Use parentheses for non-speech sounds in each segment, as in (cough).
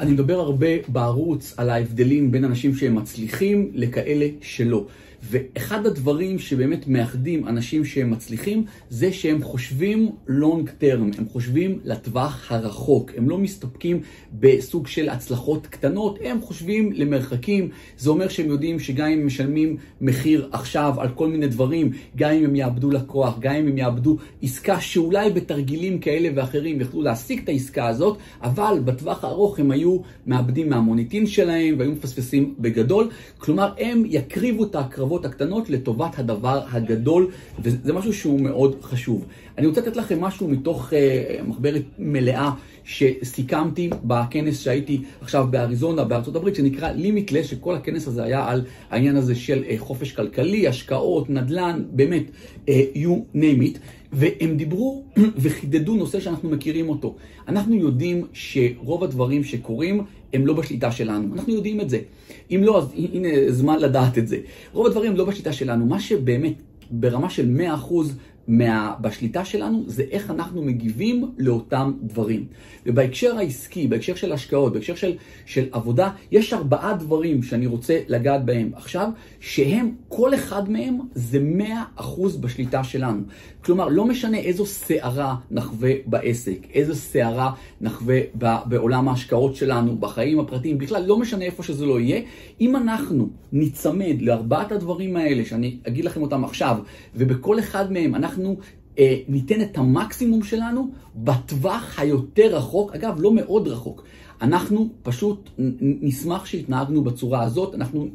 אני מדבר הרבה בערוץ על ההבדלים בין אנשים שהם מצליחים לכאלה שלא. ואחד הדברים שבאמת מאחדים אנשים שהם מצליחים, זה שהם חושבים long term, הם חושבים לטווח הרחוק. הם לא מסתפקים בסוג של הצלחות קטנות, הם חושבים למרחקים. זה אומר שהם יודעים שגם אם הם משלמים מחיר עכשיו על כל מיני דברים, גם אם הם יאבדו לקוח, גם אם הם יאבדו עסקה שאולי בתרגילים כאלה ואחרים יכלו להשיג את העסקה הזאת, אבל בטווח הארוך הם היו מאבדים מהמוניטין שלהם והיו מפספסים בגדול. כלומר, הם יקריבו את ההקרבה. הקרבות הקטנות לטובת הדבר הגדול, וזה משהו שהוא מאוד חשוב. אני רוצה לתת לכם משהו מתוך uh, מחברת מלאה שסיכמתי בכנס שהייתי עכשיו באריזונה, בארצות הברית, שנקרא לימיטלס, שכל הכנס הזה היה על העניין הזה של uh, חופש כלכלי, השקעות, נדל"ן, באמת, uh, you name it. והם דיברו (clears throat) וחידדו נושא שאנחנו מכירים אותו. אנחנו יודעים שרוב הדברים שקורים הם לא בשליטה שלנו. אנחנו יודעים את זה. אם לא, אז הנה זמן לדעת את זה. רוב הדברים לא בשליטה שלנו. מה שבאמת ברמה של 100% מה, בשליטה שלנו זה איך אנחנו מגיבים לאותם דברים. ובהקשר העסקי, בהקשר של השקעות, בהקשר של, של עבודה, יש ארבעה דברים שאני רוצה לגעת בהם עכשיו, שהם, כל אחד מהם זה 100% בשליטה שלנו. כלומר, לא משנה איזו סערה נחווה בעסק, איזו סערה נחווה בעולם ההשקעות שלנו, בחיים הפרטיים, בכלל, לא משנה איפה שזה לא יהיה. אם אנחנו ניצמד לארבעת הדברים האלה, שאני אגיד לכם אותם עכשיו, ובכל אחד מהם אנחנו אה, ניתן את המקסימום שלנו בטווח היותר רחוק, אגב, לא מאוד רחוק. אנחנו פשוט נשמח שהתנהגנו בצורה הזאת, אנחנו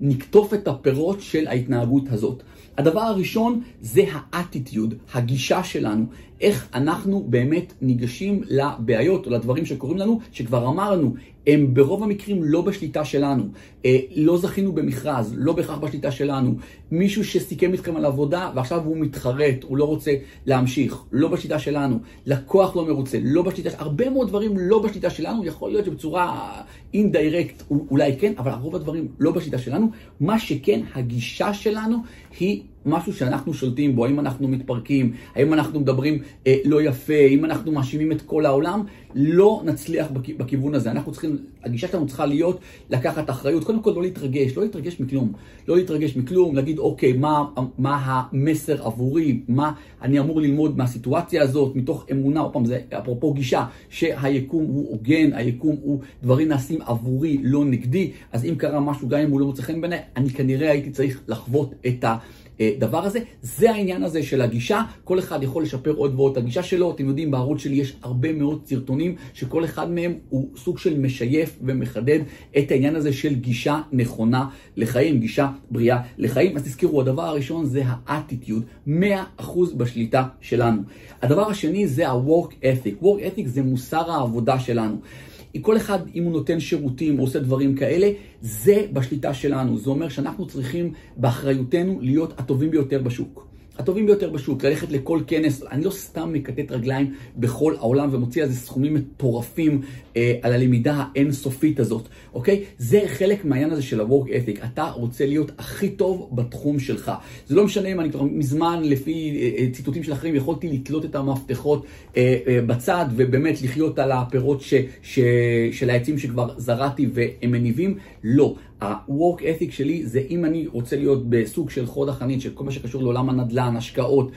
נקטוף את הפירות של ההתנהגות הזאת. הדבר הראשון זה האטיטיוד, הגישה שלנו, איך אנחנו באמת ניגשים לבעיות או לדברים שקורים לנו, שכבר אמרנו, הם ברוב המקרים לא בשליטה שלנו. אה, לא זכינו במכרז, לא בהכרח בשליטה שלנו. מישהו שסיכם איתכם על עבודה ועכשיו הוא מתחרט, הוא לא רוצה להמשיך, לא בשליטה שלנו. לקוח לא מרוצה, לא בשליטה. הרבה מאוד דברים לא בשליטה שלנו, יכול להיות שבצורה אינדיירקט אולי כן, אבל רוב הדברים לא בשליטה שלנו. מה שכן, הגישה שלנו היא משהו שאנחנו שולטים בו, האם אנחנו מתפרקים, האם אנחנו מדברים אה, לא יפה, אם אנחנו מאשימים את כל העולם, לא נצליח בכ, בכיוון הזה. אנחנו צריכים, הגישה שלנו צריכה להיות לקחת אחריות, קודם כל לא להתרגש, לא להתרגש מכלום. לא להתרגש מכלום, להגיד אוקיי, מה, מה המסר עבורי, מה אני אמור ללמוד מהסיטואציה הזאת, מתוך אמונה, עוד פעם, זה אפרופו גישה, שהיקום הוא הוגן, היקום הוא דברים נעשים עבורי, לא נגדי, אז אם קרה משהו, גם אם הוא לא מוצא חן בעיניי, אני כנראה הייתי צריך לחוות את ה... הדבר הזה. זה העניין הזה של הגישה, כל אחד יכול לשפר עוד ועוד את הגישה שלו. אתם יודעים, בערוץ שלי יש הרבה מאוד סרטונים שכל אחד מהם הוא סוג של משייף ומחדד את העניין הזה של גישה נכונה לחיים, גישה בריאה לחיים. אז תזכרו, הדבר הראשון זה האטיטיוד, 100% בשליטה שלנו. הדבר השני זה ה-work ethic. work ethic זה מוסר העבודה שלנו. כל אחד, אם הוא נותן שירותים או עושה דברים כאלה, זה בשליטה שלנו. זה אומר שאנחנו צריכים באחריותנו להיות הטובים ביותר בשוק. הטובים ביותר בשוק, ללכת לכל כנס, אני לא סתם מקטט רגליים בכל העולם ומוציא על זה סכומים מטורפים אה, על הלמידה האינסופית הזאת, אוקיי? זה חלק מהעניין הזה של ה-work ethic, אתה רוצה להיות הכי טוב בתחום שלך. זה לא משנה אם אני כבר מזמן, לפי אה, אה, ציטוטים של אחרים, יכולתי לתלות את המפתחות אה, אה, בצד ובאמת לחיות על הפירות ש, ש, של העצים שכבר זרעתי והם מניבים, לא. ה-work ethic שלי זה אם אני רוצה להיות בסוג של חוד החנית של כל מה שקשור לעולם הנדל"ן, השקעות, אה,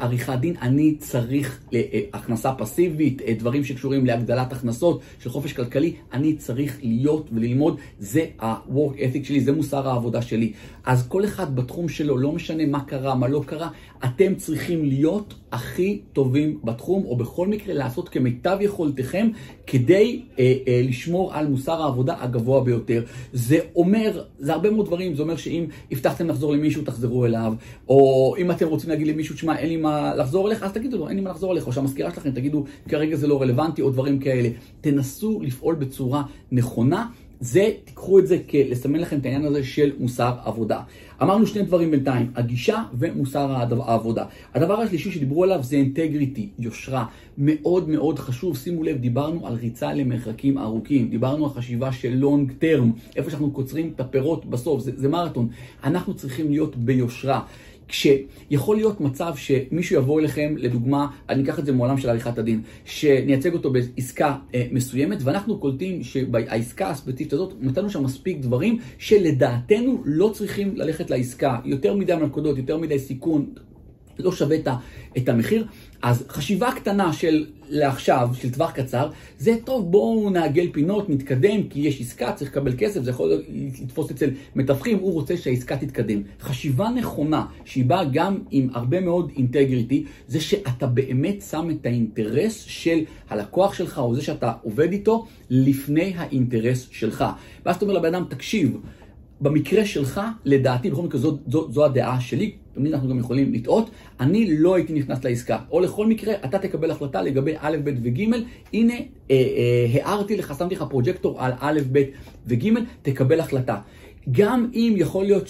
עריכת דין, אני צריך אה, אה, הכנסה פסיבית, דברים שקשורים להגדלת הכנסות של חופש כלכלי, אני צריך להיות וללמוד, זה ה-work ethic שלי, זה מוסר העבודה שלי. אז כל אחד בתחום שלו, לא משנה מה קרה, מה לא קרה, אתם צריכים להיות הכי טובים בתחום, או בכל מקרה לעשות כמיטב יכולתכם כדי אה, אה, לשמור על מוסר העבודה הגבוה ביותר. זה אומר, זה הרבה מאוד דברים, זה אומר שאם הבטחתם לחזור למישהו, תחזרו אליו, או אם אתם רוצים להגיד למישהו, תשמע, אין לי מה לחזור אליך, אז תגידו לו, אין לי מה לחזור אליך, או שהמזכירה שלכם תגידו, כרגע זה לא רלוונטי, או דברים כאלה. תנסו לפעול בצורה נכונה. זה, תיקחו את זה כלסמן לכם את העניין הזה של מוסר עבודה. אמרנו שני דברים בינתיים, הגישה ומוסר העבודה. הדבר השלישי שדיברו עליו זה אינטגריטי, יושרה. מאוד מאוד חשוב, שימו לב, דיברנו על ריצה למרחקים ארוכים, דיברנו על חשיבה של לונג טרם, איפה שאנחנו קוצרים את הפירות בסוף, זה, זה מרתון. אנחנו צריכים להיות ביושרה. כשיכול להיות מצב שמישהו יבוא אליכם, לדוגמה, אני אקח את זה מעולם של עריכת הדין, שנייצג אותו בעסקה אה, מסוימת, ואנחנו קולטים שבעסקה הספציפית הזאת, נתנו שם מספיק דברים שלדעתנו לא צריכים ללכת לעסקה. יותר מדי מלכודות, יותר מדי סיכון, לא שווה את המחיר. אז חשיבה קטנה של לעכשיו, של טווח קצר, זה טוב, בואו נעגל פינות, נתקדם, כי יש עסקה, צריך לקבל כסף, זה יכול לתפוס אצל מתווכים, הוא רוצה שהעסקה תתקדם. חשיבה נכונה, שהיא באה גם עם הרבה מאוד אינטגריטי, זה שאתה באמת שם את האינטרס של הלקוח שלך, או זה שאתה עובד איתו, לפני האינטרס שלך. ואז אתה אומר לבן אדם, תקשיב, במקרה שלך, לדעתי, בכל מקרה זו, זו, זו הדעה שלי, תמיד אנחנו גם יכולים לטעות, אני לא הייתי נכנס לעסקה. או לכל מקרה, אתה תקבל החלטה לגבי א', ב' וג', הנה, אה, אה, הערתי לך, שמתי לך פרוג'קטור על א', ב' וג', תקבל החלטה. גם אם יכול להיות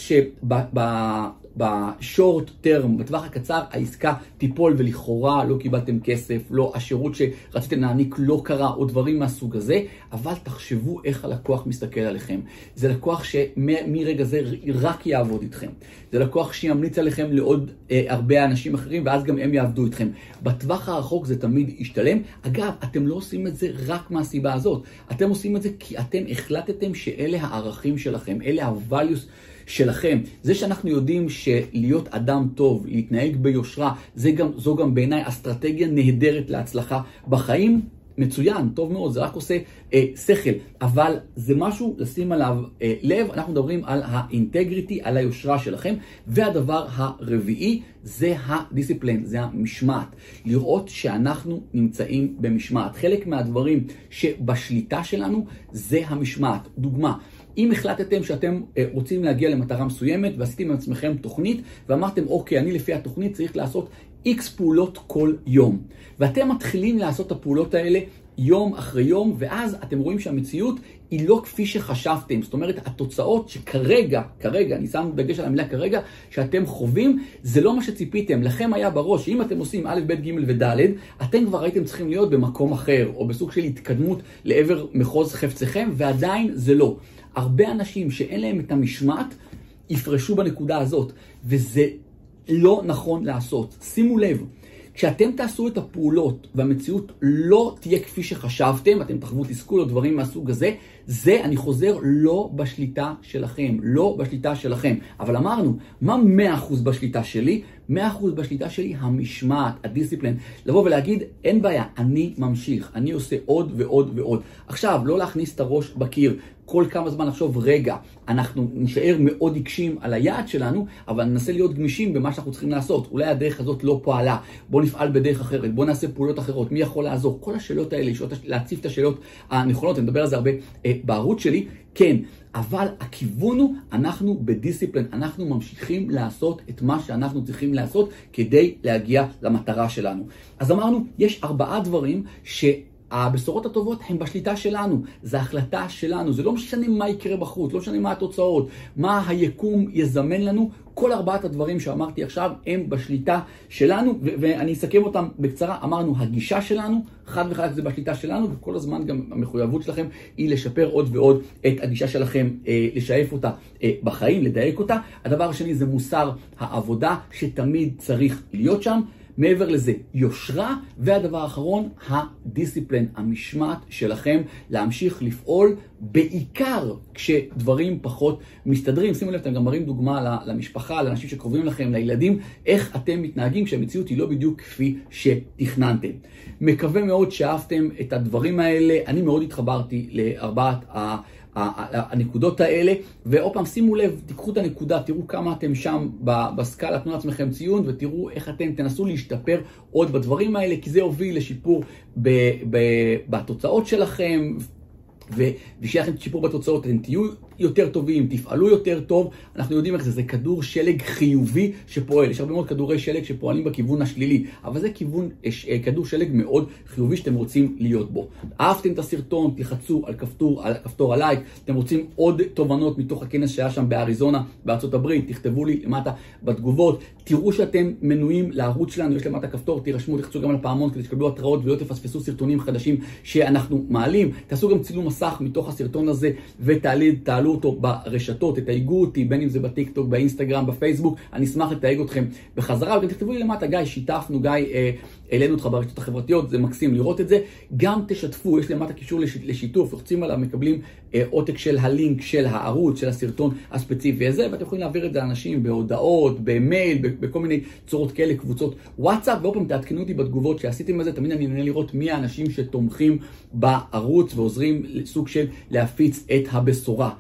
שבשורט טרם, בטווח הקצר, העסקה תיפול ולכאורה לא קיבלתם כסף, לא, השירות שרציתם להעניק לא קרה, או דברים מהסוג הזה, אבל תחשבו איך הלקוח מסתכל עליכם. זה לקוח שמרגע זה רק יעבוד איתכם. זה לקוח שימליץ עליכם לעוד אה, הרבה אנשים אחרים, ואז גם הם יעבדו איתכם. בטווח הרחוק זה תמיד ישתלם. אגב, אתם לא עושים את זה רק מהסיבה הזאת. אתם עושים את זה כי אתם החלטתם שאלה הערכים שלכם, אלה ה-values שלכם. זה שאנחנו יודעים שלהיות אדם טוב, להתנהג ביושרה, גם, זו גם בעיניי אסטרטגיה נהדרת להצלחה בחיים. מצוין, טוב מאוד, זה רק עושה אה, שכל, אבל זה משהו לשים עליו אה, לב, אנחנו מדברים על האינטגריטי, על היושרה שלכם, והדבר הרביעי זה הדיסציפלין, זה המשמעת. לראות שאנחנו נמצאים במשמעת. חלק מהדברים שבשליטה שלנו זה המשמעת. דוגמה, אם החלטתם שאתם אה, רוצים להגיע למטרה מסוימת ועשיתם עם עצמכם תוכנית ואמרתם, אוקיי, אני לפי התוכנית צריך לעשות איקס פעולות כל יום. ואתם מתחילים לעשות את הפעולות האלה יום אחרי יום, ואז אתם רואים שהמציאות היא לא כפי שחשבתם. זאת אומרת, התוצאות שכרגע, כרגע, אני שם דגש על המילה כרגע, שאתם חווים, זה לא מה שציפיתם. לכם היה בראש, אם אתם עושים א', ב', ג' וד', אתם כבר הייתם צריכים להיות במקום אחר, או בסוג של התקדמות לעבר מחוז חפציכם, ועדיין זה לא. הרבה אנשים שאין להם את המשמעת, יפרשו בנקודה הזאת, וזה לא נכון לעשות. שימו לב, כשאתם תעשו את הפעולות והמציאות לא תהיה כפי שחשבתם, אתם תחוו תסכול או דברים מהסוג הזה, זה, אני חוזר, לא בשליטה שלכם, לא בשליטה שלכם. אבל אמרנו, מה 100% בשליטה שלי? 100% בשליטה שלי המשמעת, הדיסציפלין. לבוא ולהגיד, אין בעיה, אני ממשיך, אני עושה עוד ועוד ועוד. עכשיו, לא להכניס את הראש בקיר. כל כמה זמן לחשוב, רגע, אנחנו נשאר מאוד עיקשים על היעד שלנו, אבל ננסה להיות גמישים במה שאנחנו צריכים לעשות. אולי הדרך הזאת לא פעלה, בואו נפעל בדרך אחרת, בואו נעשה פעולות אחרות, מי יכול לעזור? כל השאלות האלה, להציף את השאלות הנכונות, אני מדבר על זה הרבה אה, בערוץ שלי, כן, אבל הכיוון הוא, אנחנו בדיסציפלין, אנחנו ממשיכים לעשות את מה שאנחנו צריכים לעשות כדי להגיע למטרה שלנו. אז אמרנו, יש ארבעה דברים ש... הבשורות הטובות הן בשליטה שלנו, זו החלטה שלנו, זה לא משנה מה יקרה בחוץ, לא משנה מה התוצאות, מה היקום יזמן לנו, כל ארבעת הדברים שאמרתי עכשיו הם בשליטה שלנו, ואני אסכם אותם בקצרה. אמרנו, הגישה שלנו, חד וחלק זה בשליטה שלנו, וכל הזמן גם המחויבות שלכם היא לשפר עוד ועוד את הגישה שלכם, אה, לשאף אותה אה, בחיים, לדייק אותה. הדבר השני זה מוסר העבודה, שתמיד צריך להיות שם. מעבר לזה, יושרה, והדבר האחרון, הדיסציפלין, המשמעת שלכם להמשיך לפעול, בעיקר כשדברים פחות מסתדרים. שימו לב, אתם גם מראים דוגמה למשפחה, לאנשים שקרובים לכם, לילדים, איך אתם מתנהגים כשהמציאות היא לא בדיוק כפי שתכננתם. מקווה מאוד שאהבתם את הדברים האלה. אני מאוד התחברתי לארבעת ה... הנקודות האלה, ועוד פעם, שימו לב, תיקחו את הנקודה, תראו כמה אתם שם בסקאלה, תנו לעצמכם ציון, ותראו איך אתם תנסו להשתפר עוד בדברים האלה, כי זה יוביל לשיפור בתוצאות שלכם, ושיהיה לכם שיפור בתוצאות, אתם תהיו יותר טובים, תפעלו יותר טוב, אנחנו יודעים איך זה, זה כדור שלג חיובי שפועל, יש הרבה מאוד כדורי שלג שפועלים בכיוון השלילי, אבל זה כיוון, אה, כדור שלג מאוד חיובי שאתם רוצים להיות בו. אהבתם את הסרטון, תלחצו על כפתור, על כפתור הלייק, אתם רוצים עוד תובנות מתוך הכנס שהיה שם באריזונה, בארצות הברית, תכתבו לי למטה בתגובות, תראו שאתם מנויים לערוץ שלנו, יש למטה כפתור, תירשמו, תחצו גם על הפעמון כדי שתקבלו התראות ולא תפספסו סרטונים חדשים שאנחנו מעלים, תעשו גם צילום מסך מתוך הסרטון הזה ותעלו תעלו אותו ברשתות, תתייגו אותי, בין אם זה בטיקטוק, באינסטגרם, בפייסבוק, אני אשמח לתייג אתכם בחזרה, וגם תכתבו לי למטה, גיא, שיתפנו, גיא, אה, העלינו אותך ברשתות החברתיות, זה מקסים לראות את זה. גם תשתפו, יש למטה קישור לשיתוף, לוחצים עליו, מקבלים אה, עותק של הלינק של הערוץ, של הסרטון הספציפי הזה, ואתם יכולים להעביר את זה לאנשים בהודעות, במייל, בכל מיני צורות כאלה, קבוצות וואטסאפ, ועוד פעם תעדכנו אותי בתגובות שעשיתם את זה, תמיד אני נהנה לראות מי האנשים שתומכים בערוץ ועוזרים לסוג של להפיץ את הבשורה.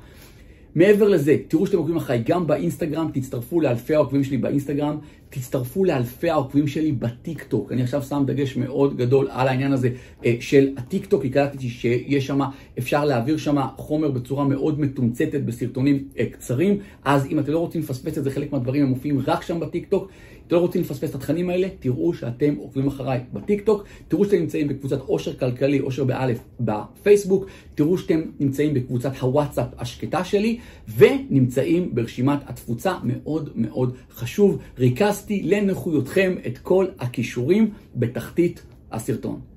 מעבר לזה, תראו שאתם עוקבים אחריי גם באינסטגרם, תצטרפו לאלפי העוקבים שלי באינסטגרם, תצטרפו לאלפי העוקבים שלי בטיק טוק. אני עכשיו שם דגש מאוד גדול על העניין הזה אה, של הטיק טוק, כי קלטתי שיש שם, אפשר להעביר שם חומר בצורה מאוד מתומצתת בסרטונים אה, קצרים, אז אם אתם לא רוצים לפספס את זה, חלק מהדברים הם מופיעים רק שם בטיק טוק. אתם לא רוצים לפספס את התכנים האלה, תראו שאתם עוקבים אחריי בטיק טוק, תראו שאתם נמצאים בקבוצת עושר כלכלי, עושר באלף בפייסבוק, תראו שאתם נמצאים בקבוצת הוואטסאפ השקטה שלי, ונמצאים ברשימת התפוצה, מאוד מאוד חשוב. ריכזתי לנוחיותכם את כל הכישורים בתחתית הסרטון.